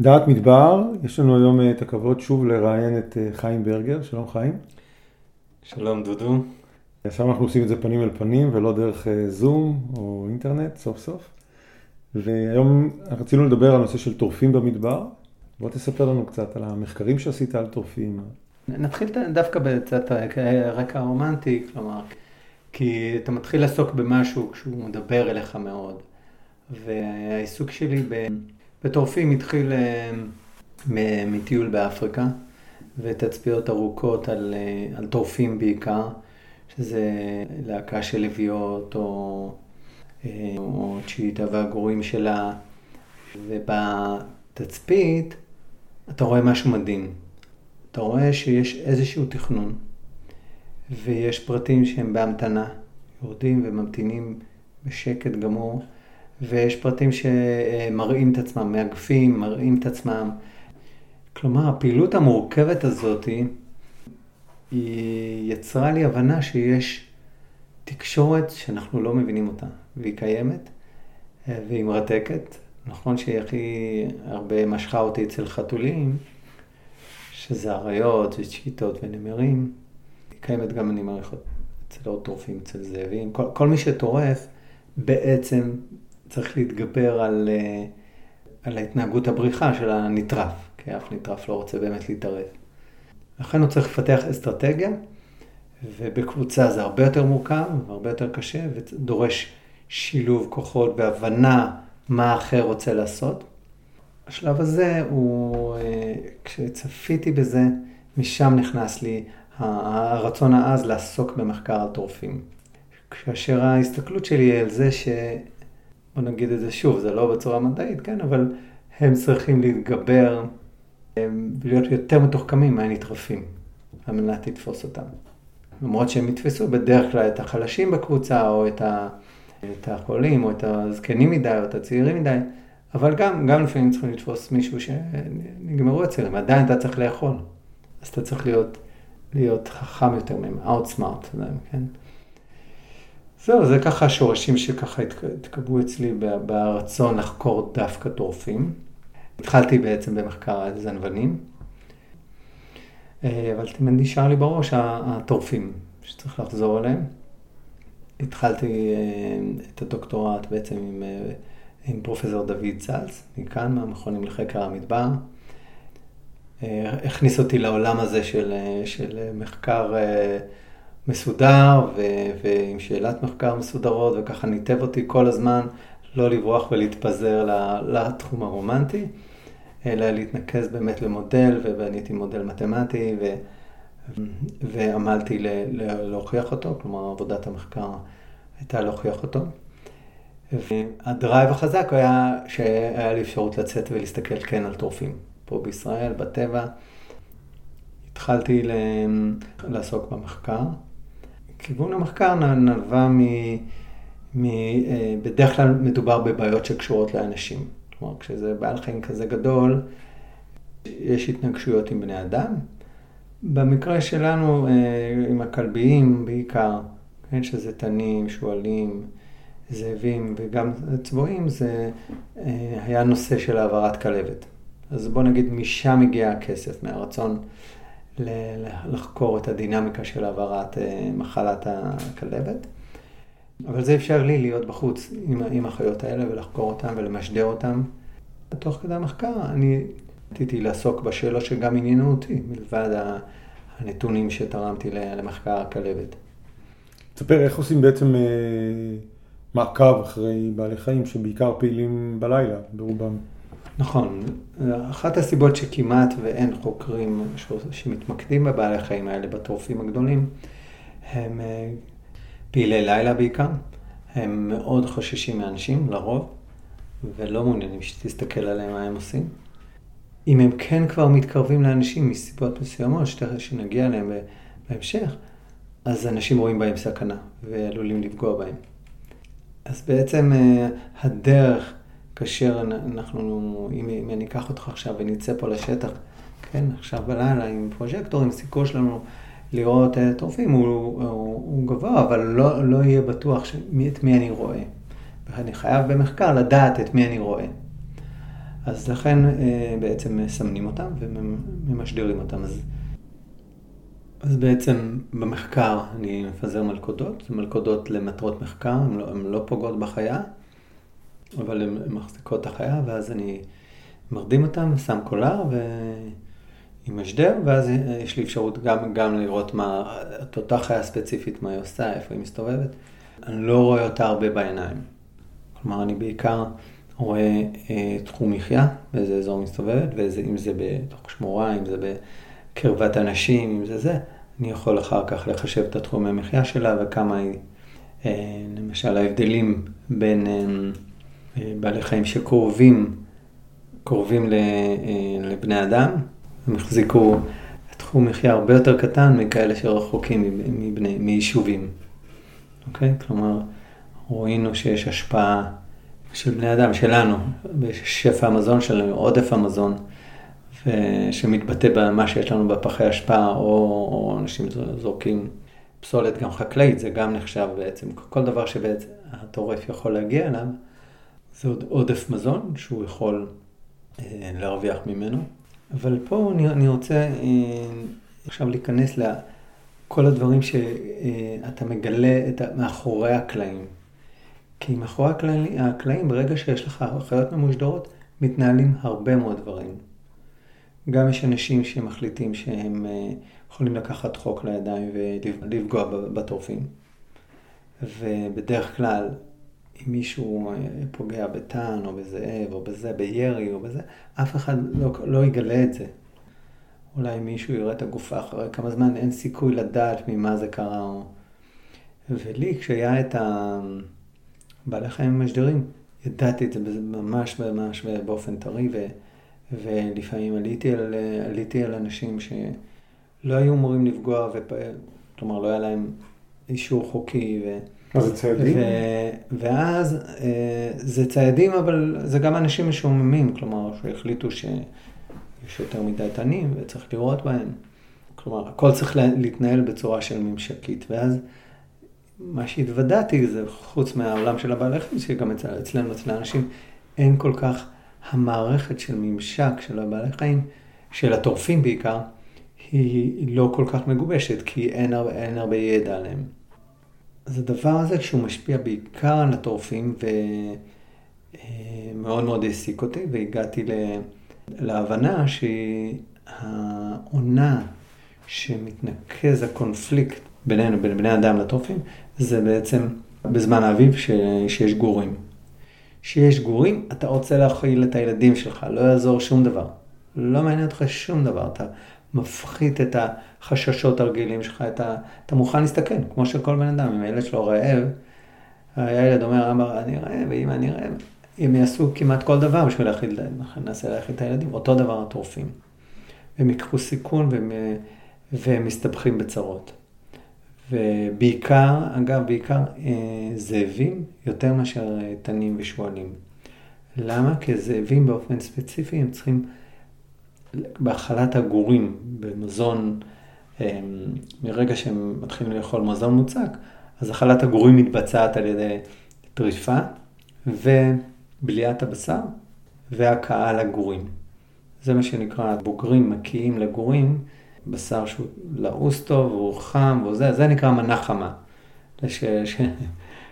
דעת מדבר, יש לנו היום אה, את הכבוד שוב לראיין את אה, חיים ברגר, שלום חיים. שלום דודו. עכשיו אנחנו עושים את זה פנים אל פנים ולא דרך אה, זום או אינטרנט סוף סוף. והיום רצינו לדבר על נושא של טורפים במדבר. בוא תספר לנו קצת על המחקרים שעשית על טורפים. נתחיל דווקא בקצת רקע רומנטי, כלומר, כי אתה מתחיל לעסוק במשהו כשהוא מדבר אליך מאוד. והעיסוק שלי בטורפים התחיל אה, מטיול באפריקה, ותצפיות ארוכות על, אה, על טורפים בעיקר, שזה להקה של לביאות או, אה, או צ'יטה והגורים שלה, ובתצפית אתה רואה משהו מדהים. אתה רואה שיש איזשהו תכנון, ויש פרטים שהם בהמתנה, יורדים וממתינים בשקט גמור. ויש פרטים שמראים את עצמם, מאגפים, מראים את עצמם. כלומר, הפעילות המורכבת הזאת היא יצרה לי הבנה שיש תקשורת שאנחנו לא מבינים אותה, והיא קיימת, והיא מרתקת. נכון שהיא הכי הרבה משכה אותי אצל חתולים, שזה אריות וצ'יטות ונמרים. היא קיימת גם, אני מעריך, אצל עוד טורפים, אצל זאבים. כל, כל מי שטורף, בעצם צריך להתגבר על, אה, על ההתנהגות הבריחה של הנטרף, כי אף נטרף לא רוצה באמת להתערב. לכן הוא צריך לפתח אסטרטגיה, ובקבוצה זה הרבה יותר מורכב והרבה יותר קשה, ודורש שילוב כוחות והבנה מה האחר רוצה לעשות. השלב הזה הוא, אה, כשצפיתי בזה, משם נכנס לי הרצון העז לעסוק במחקר הטורפים. כאשר ההסתכלות שלי היא על זה ש... בוא נגיד את זה שוב, זה לא בצורה מדעית, כן, אבל הם צריכים להתגבר ולהיות יותר מתוחכמים מהנטרפים, על מנת לתפוס אותם. למרות שהם יתפסו בדרך כלל את החלשים בקבוצה, או את, ה, את החולים, או את הזקנים מדי, או את הצעירים מדי, אבל גם, גם לפעמים צריכים לתפוס מישהו שנגמרו הצעירים, עדיין אתה צריך לאכול. אז אתה צריך להיות, להיות חכם יותר מהם, outsmart, כן? זהו, זה ככה השורשים שככה התקבעו אצלי ברצון לחקור דווקא טורפים. התחלתי בעצם במחקר על זנבנים, אה, אבל תמיד נשאר לי בראש הטורפים שצריך לחזור אליהם. התחלתי אה, את הדוקטורט בעצם עם, אה, עם פרופסור דוד צלץ, מכאן, מהמכונים לחקר המדבר. הכניס אותי לעולם הזה של, של מחקר מסודר ו- ועם שאלת מחקר מסודרות, וככה ניתב אותי כל הזמן לא לברוח ולהתפזר לתחום הרומנטי, אלא להתנקז באמת למודל, ובניתי מודל מתמטי, ו- ועמלתי ל- ל- להוכיח אותו, כלומר עבודת המחקר הייתה להוכיח אותו. והדרייב החזק היה שהיה לי אפשרות לצאת ולהסתכל כן על טורפים. פה בישראל, בטבע. התחלתי לעסוק במחקר. כיוון המחקר נבע מ... מ... אה, בדרך כלל מדובר בבעיות שקשורות לאנשים. כלומר, כשזה בעל חיים כזה גדול, יש התנגשויות עם בני אדם. במקרה שלנו, אה, עם הכלביים בעיקר, כן, שזה תנים, שועלים, זאבים וגם צבועים, זה אה, היה נושא של העברת כלבת. אז בוא נגיד, משם הגיע הכסף, מהרצון לחקור את הדינמיקה של העברת אה, מחלת הכלבת. אבל זה אפשר לי להיות בחוץ עם, עם החיות האלה ולחקור אותן ולמשדר אותן. תוך כדי המחקר אני רציתי לעסוק בשאלות שגם עניינו אותי, מלבד הנתונים שתרמתי למחקר הכלבת. תספר איך עושים בעצם אה, מעקב אחרי בעלי חיים שבעיקר פעילים בלילה ברובם. נכון. אחת הסיבות שכמעט ואין חוקרים שמתמקדים בבעלי חיים האלה, בטורפים הגדולים, הם אה, פעילי לילה בעיקר. הם מאוד חוששים מאנשים, לרוב, ולא מעוניינים שתסתכל עליהם מה הם עושים. אם הם כן כבר מתקרבים לאנשים מסיבות מסוימות, שנגיע אליהם בהמשך, אז אנשים רואים בהם סכנה ועלולים לפגוע בהם. אז בעצם אה, הדרך כאשר אנחנו, אם, אם אני אקח אותך עכשיו ונצא פה לשטח, כן, עכשיו בלילה עם פרוז'קטורים, סיכוי שלנו לראות uh, טורפים הוא, הוא, הוא גבוה, אבל לא, לא יהיה בטוח שמי, את מי אני רואה. ואני חייב במחקר לדעת את מי אני רואה. אז לכן בעצם מסמנים אותם וממשדרים אותם. אז, אז בעצם במחקר אני מפזר מלכודות, מלכודות למטרות מחקר, הן לא, לא פוגעות בחיה, אבל הן מחזיקות את החיה, ואז אני מרדים אותם, שם קולר עם משדר, ואז יש לי אפשרות גם, גם לראות מה, את אותה חיה ספציפית, מה היא עושה, איפה היא מסתובבת. אני לא רואה אותה הרבה בעיניים. כלומר, אני בעיקר רואה אה, תחום מחיה, באיזה אזור מסתובבת, ואם זה בתוך שמורה, אם זה בקרבת אנשים, אם זה זה, אני יכול אחר כך לחשב את התחומי המחיה שלה וכמה היא, אה, למשל ההבדלים בין אה, בעלי חיים שקרובים, קרובים אה, לבני אדם, הם החזיקו תחום מחיה הרבה יותר קטן מכאלה שרחוקים מבני, מיישובים. אוקיי? כלומר, ראינו שיש השפעה של בני אדם, שלנו, בשפע המזון שלנו, עודף המזון, שמתבטא במה שיש לנו בפחי השפעה, או, או אנשים זורקים פסולת גם חקלאית, זה גם נחשב בעצם, כל דבר שבעצם הטורף יכול להגיע אליו, זה עוד עודף מזון שהוא יכול אה, להרוויח ממנו. אבל פה אני, אני רוצה אה, עכשיו להיכנס לכל הדברים שאתה מגלה את, מאחורי הקלעים. כי מאחורי הקלעים, הקלעים, ברגע שיש לך חיות ממושדרות, מתנהלים הרבה מאוד דברים. גם יש אנשים שמחליטים שהם אה, יכולים לקחת חוק לידיים ולפגוע בטורפים. ובדרך כלל, אם מישהו אה, פוגע בטן או בזאב או בזה, בירי או בזה, אף אחד לא, לא יגלה את זה. אולי מישהו יראה את הגופה אחרי כמה זמן, אין סיכוי לדעת ממה זה קרה. ולי, כשהיה את הבעלי חיים משדרים, ידעתי את זה ממש ממש באופן טרי, ו, ולפעמים עליתי על, עליתי על אנשים שלא היו אמורים לפגוע, ופ... כלומר לא היה להם אישור חוקי. ו... מה זה ציידים? ו... ואז אה, זה ציידים, אבל זה גם אנשים משועממים, כלומר, שהחליטו שיש יותר מדי תנים וצריך לראות בהם. כלומר, הכל צריך להתנהל בצורה של ממשקית, ואז מה שהתוודעתי זה, חוץ מהעולם של הבעלי חיים, שגם אצל, אצלנו, אצל האנשים, אין כל כך המערכת של ממשק של הבעלי חיים, של הטורפים בעיקר, היא לא כל כך מגובשת, כי אין, אין הרבה ידע עליהם. אז הדבר הזה, כשהוא משפיע בעיקר על הטורפים, ומאוד מאוד העסיק אותי, והגעתי להבנה שהעונה שמתנקז הקונפליקט בינינו, בין בני אדם לטורפים, זה בעצם בזמן האביב שיש גורים. שיש גורים, אתה רוצה להכיל את הילדים שלך, לא יעזור שום דבר. לא מעניין אותך שום דבר. אתה מפחית את החששות הרגילים שלך, אתה, אתה מוכן להסתכן, כמו שכל בן אדם, אם הילד שלו רעב, הילד אומר, אמר, אני רעב, ואמא, אני רעב. הם יעשו כמעט כל דבר בשביל להכיל, ננסה להכיל את הילדים, אותו דבר הטורפים. הם ייקחו סיכון והם, והם מסתבכים בצרות. ובעיקר, אגב, בעיקר אה, זאבים יותר מאשר תנים ושועלים. למה? כי זאבים באופן ספציפי הם צריכים בהאכלת הגורים במזון, אמ, מרגע שהם מתחילים לאכול מזון מוצק, אז אכלת הגורים מתבצעת על ידי טריפה ובליעת הבשר והכאה לגורים. זה מה שנקרא, בוגרים מקיאים לגורים, בשר שהוא לעוס טוב, הוא חם, וזה, זה נקרא מנה חמה, ש, ש,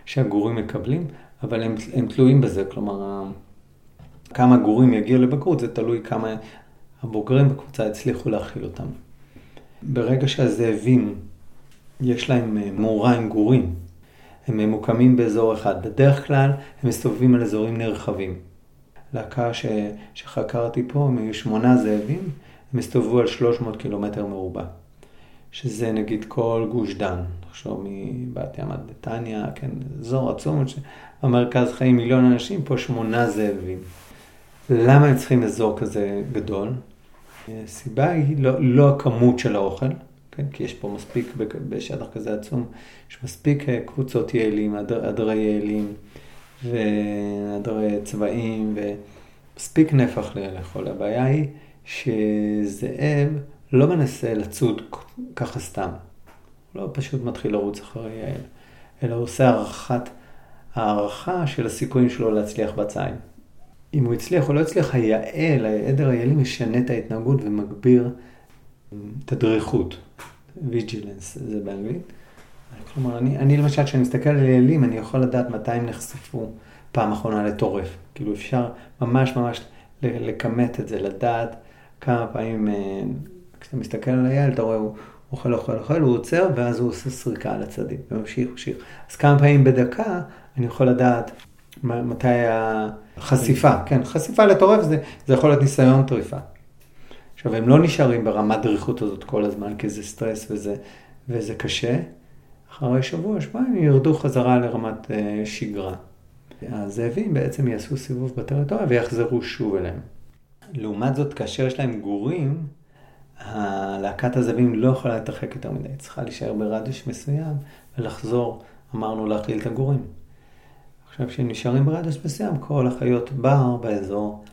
שהגורים מקבלים, אבל הם, הם תלויים בזה, כלומר, כמה גורים יגיעו לבגרות, זה תלוי כמה הבוגרים בקבוצה הצליחו להכיל אותם. ברגע שהזאבים, יש להם אה, מאורה עם גורים, הם ממוקמים באזור אחד. בדרך כלל הם מסתובבים על אזורים נרחבים. להקה ש... שחקרתי פה, הם היו שמונה זאבים, הם הסתובבו על 300 קילומטר מרובע. שזה נגיד כל גוש דן, תחשוב מבת ים עד נתניה, כן, אזור עצום, במרכז חיים מיליון אנשים, פה שמונה זאבים. למה הם צריכים אזור כזה גדול? הסיבה היא לא, לא הכמות של האוכל, כן? כי יש פה מספיק, בשטח כזה עצום, יש מספיק אה, קבוצות יעלים, עדרי יעלים ועדרי צבעים ומספיק נפח לאכול. הבעיה היא שזאב לא מנסה לצוד ככה סתם. הוא לא פשוט מתחיל לרוץ אחרי יעל, אלא הוא עושה הערכת, הערכה של הסיכויים שלו להצליח בציים. אם הוא הצליח או לא הצליח, היעל, העדר היעלי משנה את ההתנהגות ומגביר את הדריכות. ויג'ילנס זה באנגלית. כלומר, אני, אני למשל, כשאני מסתכל על יעלים, אני יכול לדעת מתי הם נחשפו פעם אחרונה לטורף. כאילו אפשר ממש ממש לכמת את זה, לדעת כמה פעמים, אה, כשאתה מסתכל על היעל, אתה רואה, הוא אוכל, אוכל, אוכל, הוא עוצר, ואז הוא עושה סריקה על הצדדים, וממשיך, ממשיך. אז כמה פעמים בדקה אני יכול לדעת מתי החשיפה, כן, חשיפה לטורף זה, זה יכול להיות ניסיון טריפה. עכשיו, הם לא נשארים ברמת דריכות הזאת כל הזמן, כי זה סטרס וזה, וזה קשה. אחרי שבוע, שבועיים, ירדו חזרה לרמת uh, שגרה. הזאבים בעצם יעשו סיבוב בטריטוריה ויחזרו שוב אליהם. לעומת זאת, כאשר יש להם גורים, להקת הזאבים לא יכולה להתרחק יותר מדי, צריכה להישאר ברדיוש מסוים ולחזור, אמרנו, להכליל את הגורים. עכשיו, כשהם נשארים ברדיוס מסוים, כל החיות בר באזור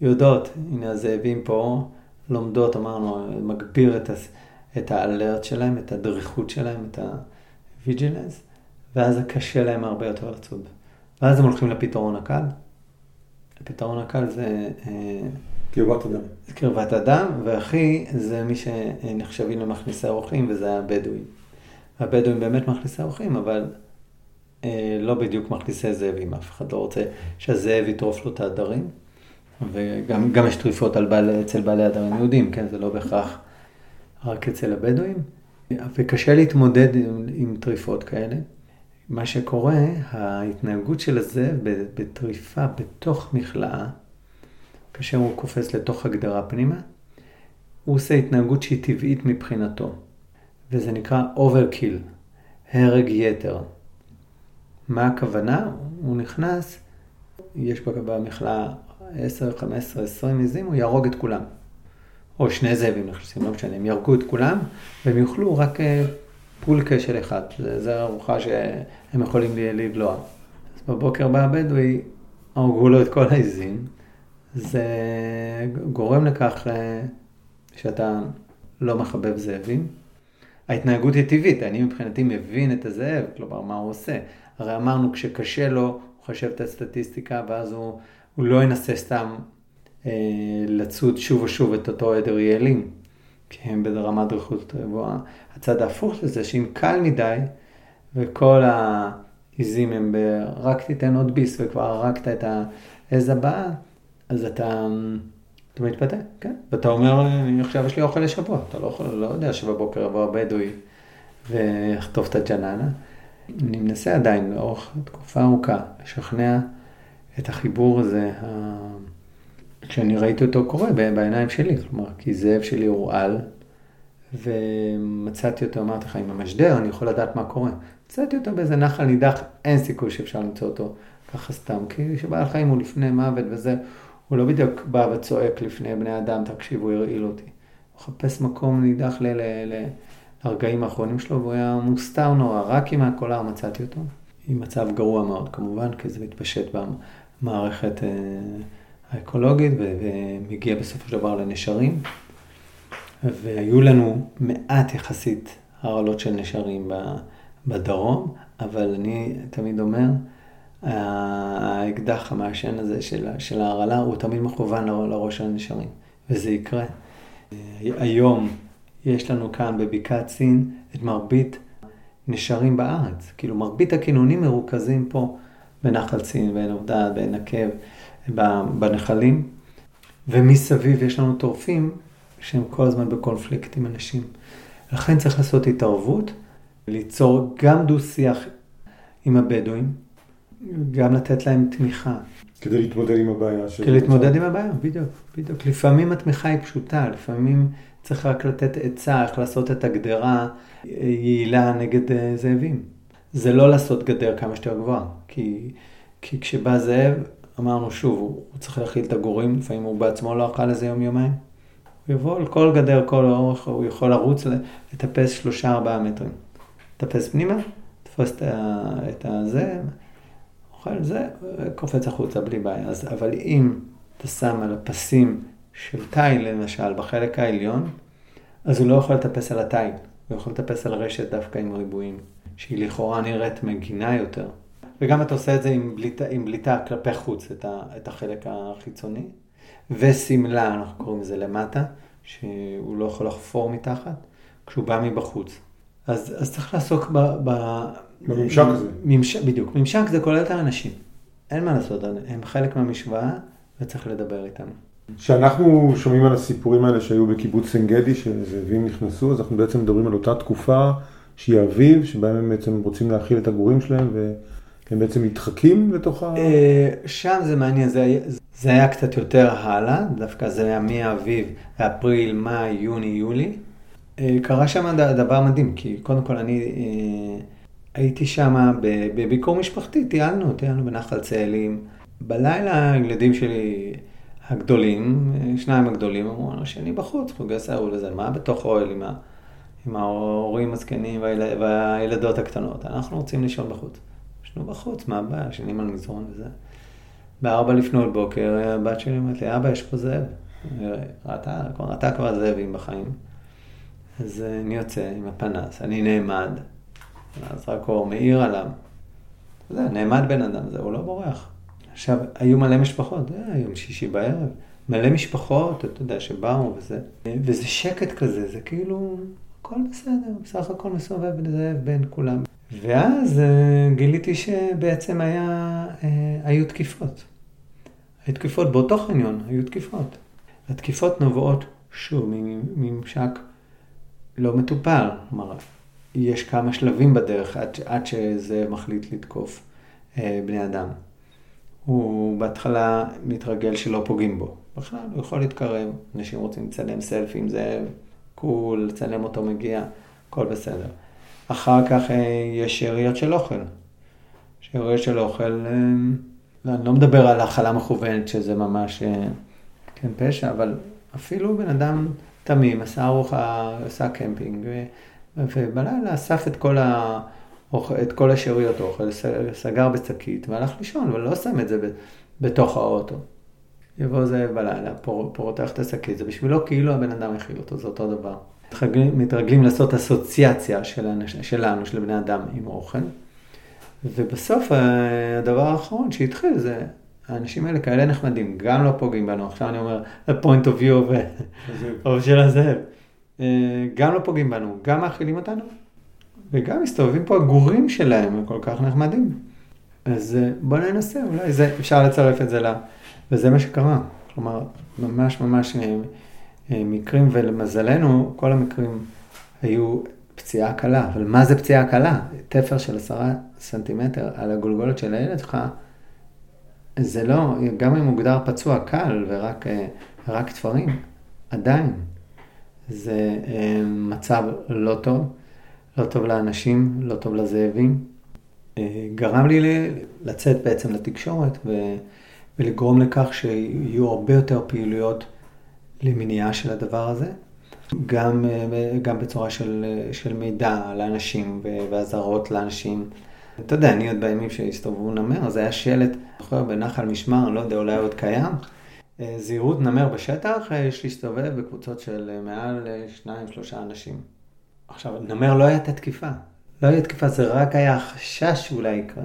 יודעות, הנה הזאבים פה, לומדות, אמרנו, מגביר את, את האלרט שלהם, את הדריכות שלהם, את הוויג'ילנס, ואז קשה להם הרבה יותר לצוד. ואז הם הולכים לפתרון הקל. הפתרון הקל זה... אה, קרבת אדם. קרבת אדם, והכי זה מי שנחשבים למכניסי אורחים, וזה הבדואים. הבדואים באמת מכניסי אורחים, אבל לא בדיוק מכניסי זאבים, אף אחד לא רוצה שהזאב יטרוף לו את העדרים. וגם יש טריפות בעל, אצל בעלי עדרים יהודים, כן, זה לא בהכרח רק אצל הבדואים. וקשה להתמודד עם, עם טריפות כאלה. מה שקורה, ההתנהגות של הזאב בטריפה בתוך מכלאה, כאשר הוא קופץ לתוך הגדרה פנימה, הוא עושה התנהגות שהיא טבעית מבחינתו, וזה נקרא overkill, הרג יתר. מה הכוונה? הוא נכנס, יש במכלאה 10, 15, 20 עזים, הוא יהרוג את כולם. או שני זאבים נכנסים, לא משנה, הם יהרגו את כולם, והם יאכלו רק אה, פולקה של אחד. זו ארוחה שהם יכולים לבלוע. אז בבוקר בא הבדואי, הרגו לו את כל העזים. זה גורם לכך אה, שאתה לא מחבב זאבים. ההתנהגות היא טבעית, אני מבחינתי מבין את הזאב, כלומר, מה הוא עושה. הרי אמרנו, כשקשה לו, הוא חושב את הסטטיסטיקה, ואז הוא, הוא לא ינסה סתם אה, לצוד שוב ושוב את אותו עדר יעלים, כי הם ברמת דריכות גבוהה. הצד ההפוך לזה, שאם קל מדי, וכל העיזים הם ב... רק תיתן עוד ביס וכבר הרגת את העז הבאה, אז אתה, אתה מתפתה, כן. ואתה אומר, עכשיו יש לי אוכל לשבוע, אתה לא, יכול, לא יודע שבבוקר יבוא הבדואי ויחטוף את הג'ננה. אני מנסה עדיין לאורך תקופה ארוכה לשכנע את החיבור הזה, כשאני ראיתי אותו קורה בעיניים שלי, כלומר, כי זאב שלי הורעל, ומצאתי אותו, אמרתי לך, עם המשדר, אני יכול לדעת מה קורה. מצאתי אותו באיזה נחל נידח, אין סיכוי שאפשר למצוא אותו ככה סתם, כי כשבעל חיים הוא לפני מוות וזה, הוא לא בדיוק בא וצועק לפני בני אדם, תקשיבו, הרעיל אותי. הוא מחפש מקום נידח ל... ל, ל הרגעים האחרונים שלו, והוא היה מוסתר נורא, רק עם הקולר מצאתי אותו. עם מצב גרוע מאוד כמובן, כי זה מתפשט במערכת אה, האקולוגית ומגיע בסופו של דבר לנשרים. והיו לנו מעט יחסית הרעלות של נשרים בדרום, אבל אני תמיד אומר, האקדח המעשן הזה של, של ההרעלה הוא תמיד מכוון לראש הנשרים, וזה יקרה. היום יש לנו כאן בבקעת סין את מרבית נשרים בארץ. כאילו מרבית הכינונים מרוכזים פה בנחל סין, בעין עובדה, בעין עקב, בנחלים. ומסביב יש לנו טורפים שהם כל הזמן בקונפליקט עם אנשים. לכן צריך לעשות התערבות, ליצור גם דו-שיח עם הבדואים, גם לתת להם תמיכה. כדי להתמודד עם הבעיה. כדי להתמודד עם הבעיה, בדיוק, בדיוק. לפעמים התמיכה היא פשוטה, לפעמים צריך רק לתת עצה איך לעשות את הגדרה יעילה נגד אה, זאבים. זה לא לעשות גדר כמה שיותר גבוהה, כי, כי כשבא זאב, אמרנו שוב, הוא, הוא צריך להכיל את הגורים, לפעמים הוא בעצמו לא אכל איזה יום-יומיים. הוא יבוא על כל גדר, כל אורך, הוא יכול לרוץ, לטפס שלושה ארבעה מטרים. לטפס פנימה, תפוס את הזה, אוכל זה, קופץ החוצה בלי בעיה. אז, אבל אם אתה שם על הפסים של תיל למשל, בחלק העליון, אז הוא לא יכול לטפס על התיל, הוא יכול לטפס על רשת דווקא עם ריבועים, שהיא לכאורה נראית מגינה יותר. וגם אתה עושה את זה עם בליטה, עם בליטה כלפי חוץ, את, ה, את החלק החיצוני. ושמלה, אנחנו קוראים לזה למטה, שהוא לא יכול לחפור מתחת, כשהוא בא מבחוץ. אז, אז צריך לעסוק ב... ב בממשק הזה. ממשק, בדיוק. ממשק זה כולל את האנשים. אין מה לעשות, הם חלק מהמשוואה וצריך לדבר איתם. כשאנחנו שומעים על הסיפורים האלה שהיו בקיבוץ עין גדי, שזאבים נכנסו, אז אנחנו בעצם מדברים על אותה תקופה שהיא אביב, שבהם הם בעצם רוצים להאכיל את הגורים שלהם, והם בעצם מתחקים לתוך ה... אה, שם זה מעניין, זה, היה, זה היה קצת יותר הלאה, דווקא זה היה מאביב, אפריל, מאי, יוני, יולי. אה, קרה שם דבר מדהים, כי קודם כל אני אה, הייתי שם בביקור משפחתי, טיילנו, טיילנו בנחל צאלים. בלילה הילדים שלי... הגדולים, שניים הגדולים אמרו לנו שאני בחוץ, חוגי סערו לזה, מה בתוך אוהל עם, עם ההורים הזקנים והיל, והילדות הקטנות, אנחנו רוצים לישון בחוץ. ישנו בחוץ, מה הבעיה, ישנים על מזרון וזה. בארבע לפנות בוקר, הבת שלי אומרת לי, אבא, יש פה זאב. ראתה, ראתה כבר זאבים בחיים. אז אני יוצא עם הפנס, אני נעמד, אז רק אור מאיר עליו. אתה יודע, נעמד בן אדם, זה, הוא לא בורח. עכשיו, היו מלא משפחות, זה היה יום שישי בערב, מלא משפחות, אתה יודע, שבאו וזה, וזה שקט כזה, זה כאילו, הכל בסדר, בסך הכל מסובב זאב בין כולם. ואז uh, גיליתי שבעצם היה, uh, היו תקיפות. היו תקיפות באותו חניון, היו תקיפות. התקיפות נובעות, שוב, מממשק לא מטופל. כלומר, יש כמה שלבים בדרך עד, עד שזה מחליט לתקוף uh, בני אדם. הוא בהתחלה מתרגל שלא פוגעים בו. בכלל, הוא יכול להתקרב, אנשים רוצים לצלם סלפי עם זה, cool, לצלם אותו מגיע, הכל בסדר. אחר כך אה, יש שאריות של אוכל. שאריות של אוכל, אה, לא, אני לא מדבר על האכלה מכוונת, שזה ממש אה, כן פשע, אבל אפילו בן אדם תמים, עשה ארוחה, עשה קמפינג, ובלילה אסף את כל ה... את כל השאריות אוכל, סגר בשקית והלך לישון, אבל לא שם את זה בתוך האוטו. יבוא זה בלילה, פורטח את השקית, זה בשבילו כאילו הבן אדם הכיל אותו, זה אותו דבר. מתרגלים, מתרגלים לעשות אסוציאציה של אנש, שלנו, של בני אדם עם אוכל. ובסוף אה, הדבר האחרון שהתחיל זה, האנשים האלה כאלה נחמדים, גם לא פוגעים בנו, עכשיו אני אומר, ה-point of view של הזאב, גם לא פוגעים בנו, גם מאכילים אותנו, וגם מסתובבים פה הגורים שלהם, הם כל כך נחמדים. אז אה, בוא ננסה, אולי זה, אפשר לצרף את זה ל... וזה מה שקרה. כלומר, ממש ממש אה, אה, מקרים, ולמזלנו, כל המקרים היו פציעה קלה. אבל מה זה פציעה קלה? תפר של עשרה סנטימטר על הגולגולת של הילד שלך, זה לא, גם אם מוגדר פצוע קל ורק רק תפרים, עדיין. זה מצב לא טוב. לא טוב לאנשים, לא טוב לזאבים. אה, גרם לי לצאת בעצם לתקשורת. ולגרום לכך שיהיו הרבה יותר פעילויות למניעה של הדבר הזה, גם, אה, גם בצורה של, של מידע לאנשים ואזהרות לאנשים. אתה יודע, אני עוד בימים שהסתובבו נמר, זה היה שלט, זוכר, בנחל משמר, אני לא יודע, אולי עוד קיים. אה, זהירות נמר בשטח, יש להסתובב בקבוצות של מעל שניים, שלושה אנשים. עכשיו, נמר לא הייתה תקיפה. לא הייתה תקיפה, זה רק היה חשש שאולי יקרה.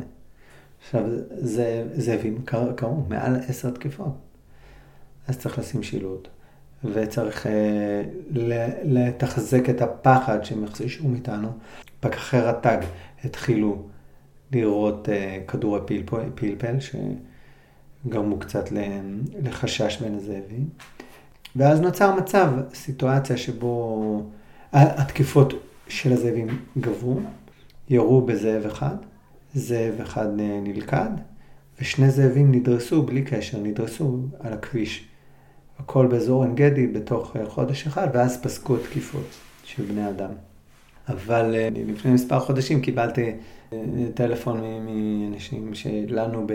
עכשיו, זה, זאבים קרו מעל עשר תקיפות. אז צריך לשים שילוט, וצריך אה, לתחזק את הפחד שהם יחזישו מאיתנו. פקחי רט"ג התחילו לראות אה, כדורי פלפל, פלפל שגרמו קצת לחשש בין הזאבים. ואז נוצר מצב, סיטואציה שבו התקיפות של הזאבים גברו, ירו בזאב אחד, זאב אחד נלכד, ושני זאבים נדרסו בלי קשר, נדרסו על הכביש. הכל באזור עין גדי בתוך חודש אחד, ואז פסקו התקיפות של בני אדם. אבל אה, לפני מספר חודשים קיבלתי אה, טלפון מאנשים שלנו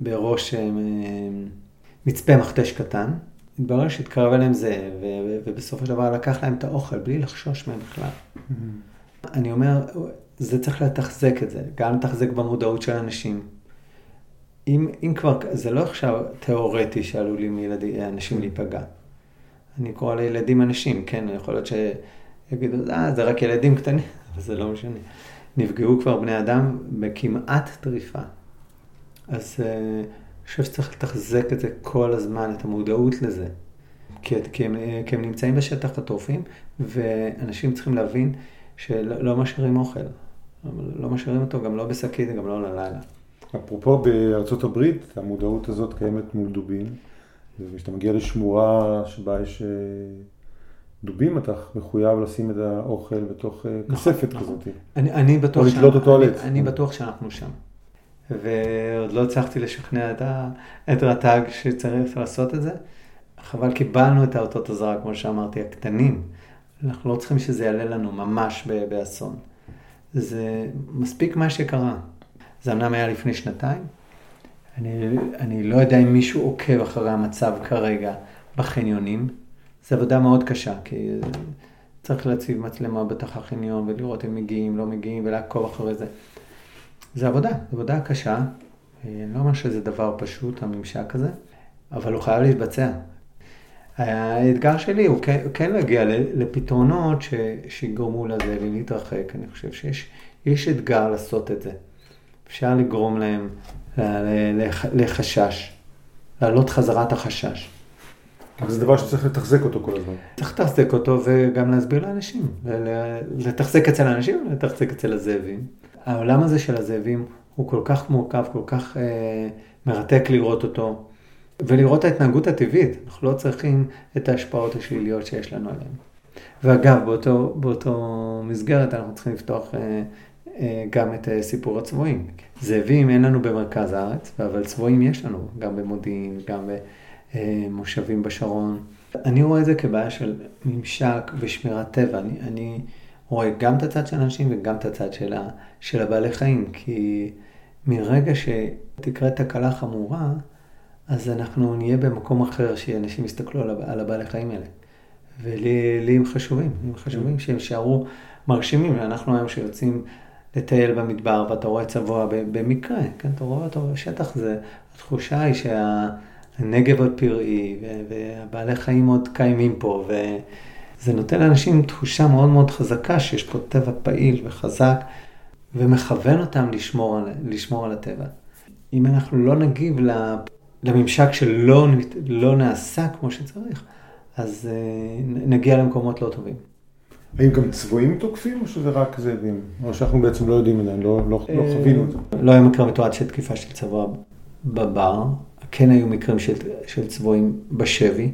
בראש אה, מצפה מכתש קטן, התברר שהתקרב אליהם זה, ובסופו של דבר לקח להם את האוכל בלי לחשוש מהם בכלל. Mm-hmm. אני אומר, זה צריך לתחזק את זה, גם לתחזק במודעות של אנשים. אם, אם כבר, זה לא עכשיו תיאורטי שעלולים ילדי, אנשים mm-hmm. להיפגע. אני קורא לילדים אנשים, כן, יכול להיות שיגידו, אה, זה רק ילדים קטנים, אבל זה לא משנה. נפגעו כבר בני אדם בכמעט טריפה. אז uh, אני חושב שצריך לתחזק את זה כל הזמן, את המודעות לזה. כי, כי, הם, כי הם נמצאים בשטח הטורפים, ואנשים צריכים להבין שלא לא משאירים אוכל. לא משאירים אותו גם לא בשקית, גם לא ללילה. אפרופו בארצות הברית, המודעות הזאת קיימת מול דובים, וכשאתה מגיע לשמורה שבה יש אה, דובים, אתה מחויב לשים את האוכל בתוך אה, נכון, כספת נכון. כזאת. אני, אני בטוח, או לתלות אותו על עץ. אני בטוח שאנחנו שם. ועוד לא הצלחתי לשכנע את, ה, את רט"ג שצריך לעשות את זה, אבל קיבלנו את האותות הזרע, כמו שאמרתי, הקטנים. אנחנו לא צריכים שזה יעלה לנו ממש באסון. זה מספיק מה שקרה. זה אמנם היה לפני שנתיים. אני, אני לא יודע אם מישהו עוקב אחרי המצב כרגע בחניונים. זו עבודה מאוד קשה, כי צריך להציב מצלמה בתוך החניון ולראות אם מגיעים, לא מגיעים ולעקוב אחרי זה. זה עבודה, עבודה קשה. אני לא אומר שזה דבר פשוט, הממשק הזה, אבל הוא חייב להתבצע. האתגר שלי הוא כן, כן להגיע לפתרונות ש, שיגרמו לזה להתרחק. אני חושב שיש אתגר לעשות את זה. אפשר לגרום להם לחשש, להעלות חזרה את החשש. אבל זה דבר שצריך לתחזק אותו כל הזמן. צריך לתחזק אותו וגם להסביר לאנשים. לתחזק אצל האנשים ולתחזק אצל הזאבים. העולם הזה של הזאבים הוא כל כך מורכב, כל כך אה, מרתק לראות אותו. ולראות את ההתנהגות הטבעית, אנחנו לא צריכים את ההשפעות השליליות שיש לנו עליהן. ואגב, באותו, באותו מסגרת אנחנו צריכים לפתוח אה, אה, גם את אה, סיפור הצבועים. זאבים אין לנו במרכז הארץ, אבל צבועים יש לנו, גם במודיעין, גם במושבים אה, בשרון. אני רואה את זה כבעיה של ממשק ושמירת טבע. אני, אני רואה גם את הצד של האנשים וגם את הצד של, ה, של הבעלי חיים, כי מרגע שתקרה תקלה חמורה, אז אנחנו נהיה במקום אחר שאנשים יסתכלו על הבעלי חיים האלה. ולי הם חשובים, הם חשובים שהם יישארו מרשימים. ואנחנו היום שיוצאים לטייל במדבר ואתה רואה צבוע במקרה, כן, אתה רואה אותו בשטח, זה, התחושה היא שהנגב עוד פראי והבעלי חיים עוד קיימים פה. וזה נותן לאנשים תחושה מאוד מאוד חזקה שיש פה טבע פעיל וחזק ומכוון אותם לשמור לשמור על הטבע. אם אנחנו לא נגיב לממשק שלא לא נעשה כמו שצריך, אז uh, נגיע למקומות לא טובים. האם גם צבועים תוקפים או שזה רק זאבים? או שאנחנו בעצם לא יודעים עדיין, לא, לא, לא אה, חווינו את זה? לא היה מקרה מתועד של תקיפה של צבוע בבר, כן היו מקרים של, של צבועים בשבי?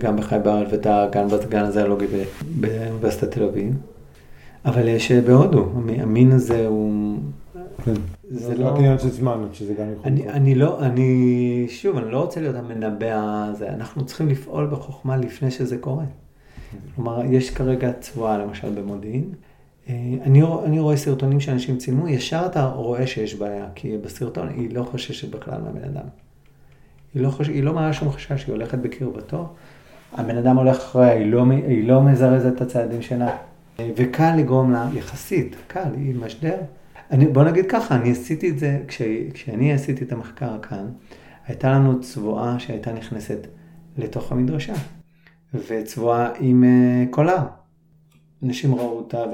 גם בחי בר אלבטר, גם בגן הזיאולוגי באוניברסיטת תל אביב, אבל יש אה, בהודו, המין הזה הוא... כן. זה לא... רק עניין של זמן, שזה גם יכול לקרות. אני לא, אני, שוב, אני לא רוצה להיות המנבא הזה, אנחנו צריכים לפעול בחוכמה לפני שזה קורה. כלומר, יש כרגע צבועה, למשל, במודיעין. אה, אני, אני רואה סרטונים שאנשים צילמו, ישר אתה רואה שיש בעיה, כי בסרטון היא לא חוששת בכלל מהבן אדם. היא לא, חוש... היא לא מראה שום חשש, היא הולכת בקרבתו. הבן אדם הולך אחריה, היא לא, היא לא מזרזת את הצעדים שלה. אה, וקל לגרום לה, יחסית, קל, היא משדר. אני, בוא נגיד ככה, אני עשיתי את זה, כש, כשאני עשיתי את המחקר כאן, הייתה לנו צבועה שהייתה נכנסת לתוך המדרשה, וצבועה עם uh, קולר. אנשים ראו אותה,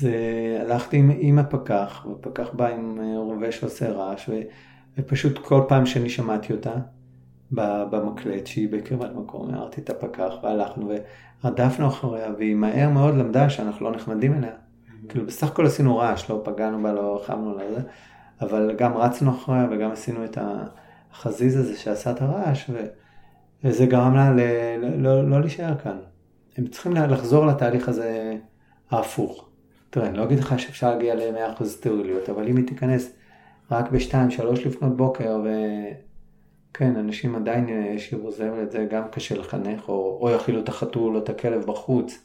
והלכתי עם, עם הפקח, והפקח בא עם uh, רובה שעושה רעש, ו, ופשוט כל פעם שאני שמעתי אותה, במקלט שהיא בקרבת מקום, הערתי את הפקח והלכנו ורדפנו אחריה והיא מהר מאוד למדה שאנחנו לא נחמדים אליה. כאילו בסך הכל עשינו רעש, לא פגענו בה, לא חמנו לזה, אבל גם רצנו אחריה וגם עשינו את החזיז הזה שעשה את הרעש, ו... וזה גרם לה ל... לא, לא להישאר כאן. הם צריכים לחזור לתהליך הזה ההפוך. תראה, אני לא אגיד לך שאפשר להגיע ל-100% סטריליות, אבל אם היא תיכנס רק ב-2-3 לפנות בוקר, וכן, אנשים עדיין ישאירו זה ואת זה, גם קשה לחנך, או, או יאכילו את החתול או את הכלב בחוץ.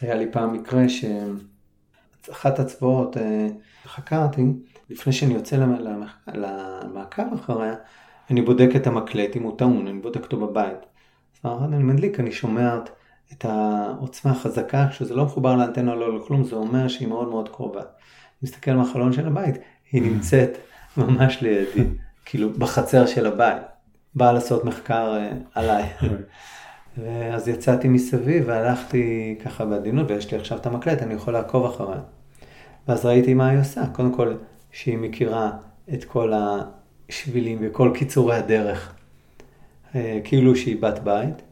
היה לי פעם מקרה ש... אחת הצבעות אה, חקרתי, לפני שאני יוצא למעקב אחריה, אני בודק את המקלט, אם הוא טעון, אני בודק אותו בבית. אז אני מדליק, אני שומע את העוצמה החזקה, כשזה לא מחובר לאנטנה לא לכלום, זה אומר שהיא מאוד מאוד קרובה. אני מסתכל מהחלון של הבית, היא נמצאת ממש לידי, כאילו בחצר של הבית. באה לעשות מחקר אה, עליי. ואז יצאתי מסביב והלכתי ככה בעדינות, ויש לי עכשיו את המקלט, אני יכול לעקוב אחריה. ואז ראיתי מה היא עושה. קודם כל, שהיא מכירה את כל השבילים וכל קיצורי הדרך, אה, כאילו שהיא בת בית,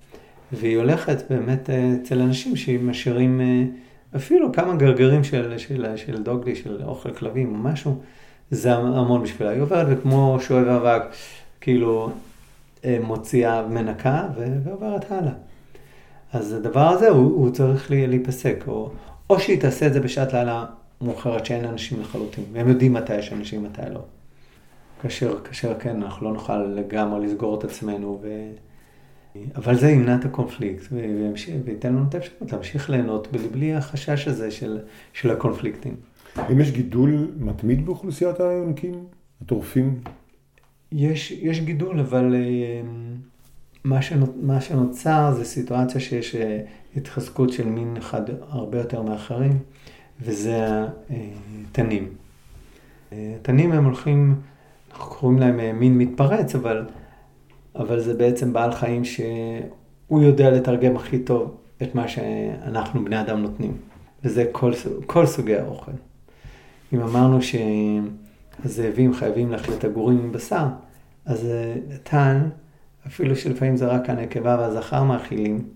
והיא הולכת באמת אה, אצל אנשים שמשאירים אה, אפילו כמה גרגרים של, של, של דוגלי, של אוכל כלבים או משהו, זה המון בשבילה. היא עוברת וכמו שואב אבק, כאילו מוציאה, מנקה ועוברת הלאה. אז הדבר הזה הוא, הוא צריך להיפסק, או, או שהיא תעשה את זה בשעת לילה מאוחרת שאין אנשים לחלוטין, והם יודעים מתי יש אנשים, מתי לא. כאשר, כאשר כן, אנחנו לא נוכל לגמרי לסגור את עצמנו, ו... אבל זה ימנע את הקונפליקט, וייתן לנו את האפשרות להמשיך ליהנות בלי החשש הזה של, של הקונפליקטים. האם יש גידול מתמיד באוכלוסיית היונקים, הטורפים? יש, יש גידול, אבל אה, מה, שנות, מה שנוצר זה סיטואציה שיש אה, התחזקות של מין אחד הרבה יותר מאחרים. וזה התנים. תנים הם הולכים, אנחנו קוראים להם אה, מין מתפרץ, אבל, אבל זה בעצם בעל חיים שהוא יודע לתרגם הכי טוב את מה שאנחנו בני אדם נותנים, וזה כל, כל סוגי האוכל. אם אמרנו שהזאבים חייבים את הגורים עם בשר, אז אה, תן, אפילו שלפעמים זה רק הנקבה והזכר מאכילים,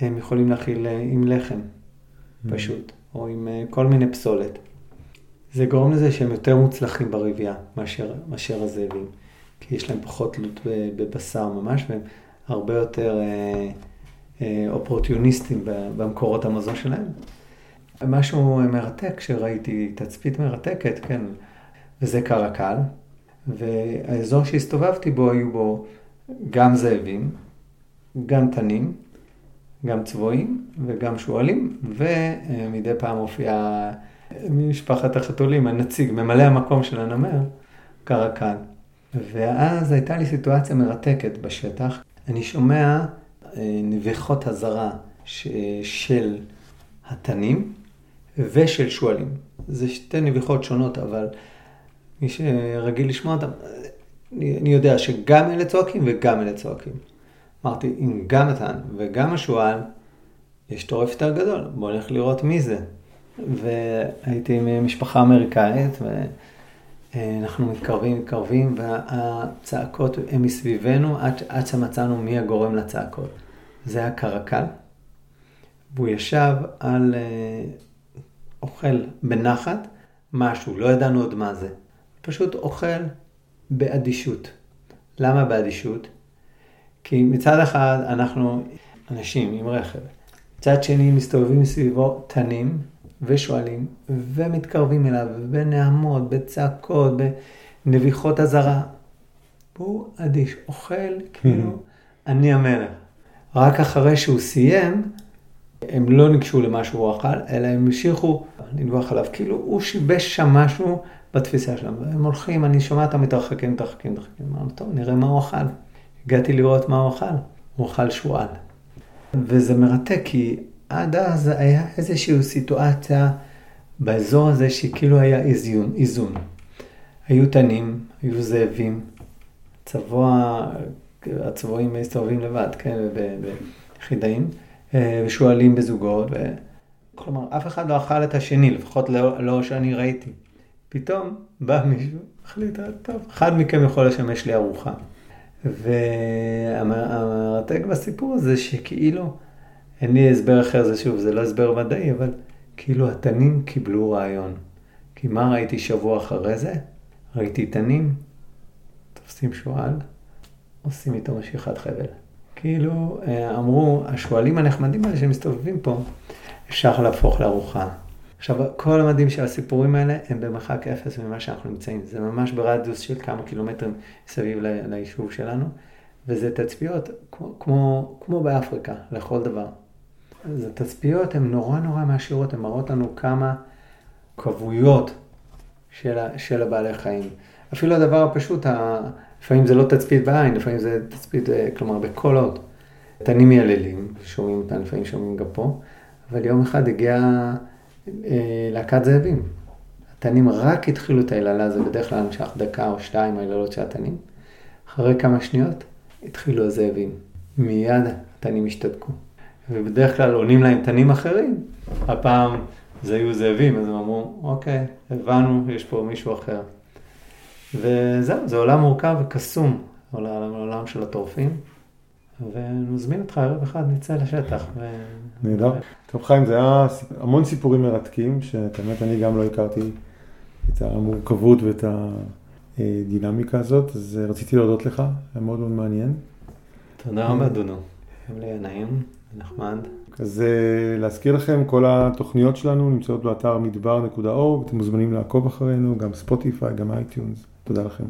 הם יכולים להכיל אה, עם לחם, mm. פשוט. או עם אה, כל מיני פסולת. זה גורם לזה שהם יותר מוצלחים ברבייה מאשר, מאשר הזאבים, כי יש להם פחות תלות בבשר ממש, והם הרבה יותר אה, אה, אופורטיוניסטים במקורות המזון שלהם. משהו מרתק שראיתי, תצפית מרתקת, כן, וזה קרקל, והאזור שהסתובבתי בו היו בו גם זאבים, גם תנים, גם צבועים וגם שועלים, ומדי פעם הופיע ממשפחת החתולים, הנציג, ממלא המקום של הנמר, קרקל. ואז הייתה לי סיטואציה מרתקת בשטח. אני שומע אה, נביחות הזרה של התנים ושל שועלים. זה שתי נביחות שונות, אבל מי שרגיל לשמוע אותם, אני יודע שגם אלה צועקים וגם אלה צועקים. אמרתי, אם גם נתן וגם השועל, יש טורף יותר גדול, בוא נלך לראות מי זה. והייתי עם משפחה אמריקאית, ואנחנו מתקרבים, מתקרבים, והצעקות הן מסביבנו עד, עד שמצאנו מי הגורם לצעקות. זה היה קרקל, והוא ישב על אה, אוכל בנחת משהו, לא ידענו עוד מה זה. פשוט אוכל באדישות. למה באדישות? כי מצד אחד אנחנו אנשים עם רכב, מצד שני מסתובבים סביבו תנים ושואלים ומתקרבים אליו בנעמות, בצעקות, בנביחות אזהרה. הוא אדיש, אוכל כאילו אני המלך. רק אחרי שהוא סיים, הם לא ניגשו למה שהוא אכל, אלא הם המשיכו לנבוח עליו, כאילו הוא שיבש שם משהו בתפיסה שלהם. הם הולכים, אני שומע אותם מתרחקים, מתרחקים, מתרחקים. אמרנו, טוב, נראה מה הוא אכל. הגעתי לראות מה הוא אכל, הוא אכל שועל. וזה מרתק, כי עד אז היה איזושהי סיטואציה באזור הזה שכאילו היה איזון. איזון. היו תנים, היו זאבים, צבוע, הצבועים מסתובבים לבד, כן, ביחידאים, אה, ושועלים בזוגות, ו... כלומר, אף אחד לא אכל את השני, לפחות לא, לא שאני ראיתי. פתאום בא מישהו, החליט, טוב, אחד מכם יכול לשמש לי ארוחה. והמרתק בסיפור הזה שכאילו, אין לי הסבר אחר, זה שוב, זה לא הסבר מדעי, אבל כאילו התנים קיבלו רעיון. כי מה ראיתי שבוע אחרי זה? ראיתי תנים, תופסים שועל, עושים איתו משיכת חבל. כאילו, אה, אמרו, השועלים הנחמדים האלה שמסתובבים פה, אפשר להפוך לארוחה. עכשיו, כל המדהים של הסיפורים האלה הם במרחק אפס ממה שאנחנו נמצאים. זה ממש ברדיוס של כמה קילומטרים סביב ליישוב שלנו, וזה תצפיות כמו, כמו, כמו באפריקה, לכל דבר. אז התצפיות הן נורא נורא מעשירות, הן מראות לנו כמה כבויות של, של הבעלי חיים. אפילו הדבר הפשוט, לפעמים זה לא תצפית בעין, לפעמים זה תצפית, אה, כלומר עוד. תנים מייללים, שומעים אותם, לפעמים שומעים גם פה, אבל יום אחד הגיע... אה, להקת זאבים. התנים רק התחילו את היללה, זה בדרך כלל נמשך דקה או שתיים היללות של התנים. אחרי כמה שניות התחילו הזאבים. מיד התנים השתתקו. ובדרך כלל עונים להם תנים אחרים. הפעם זה היו זאבים, אז הם אמרו, אוקיי, הבנו, יש פה מישהו אחר. וזהו, זה עולם מורכב וקסום, עולם, עולם של הטורפים. ונזמין אותך ערב אחד, נצא לשטח. ו... נהדר. טוב חיים, זה היה המון סיפורים מרתקים, שאת האמת אני גם לא הכרתי את המורכבות ואת הדינמיקה הזאת, אז רציתי להודות לך, היה מאוד מאוד מעניין. תודה רבה דונו, היה לי נעים, נחמד. אז להזכיר לכם, כל התוכניות שלנו נמצאות באתר מדבר.org, אתם מוזמנים לעקוב אחרינו, גם Spotify, גם iTunes. תודה לכם.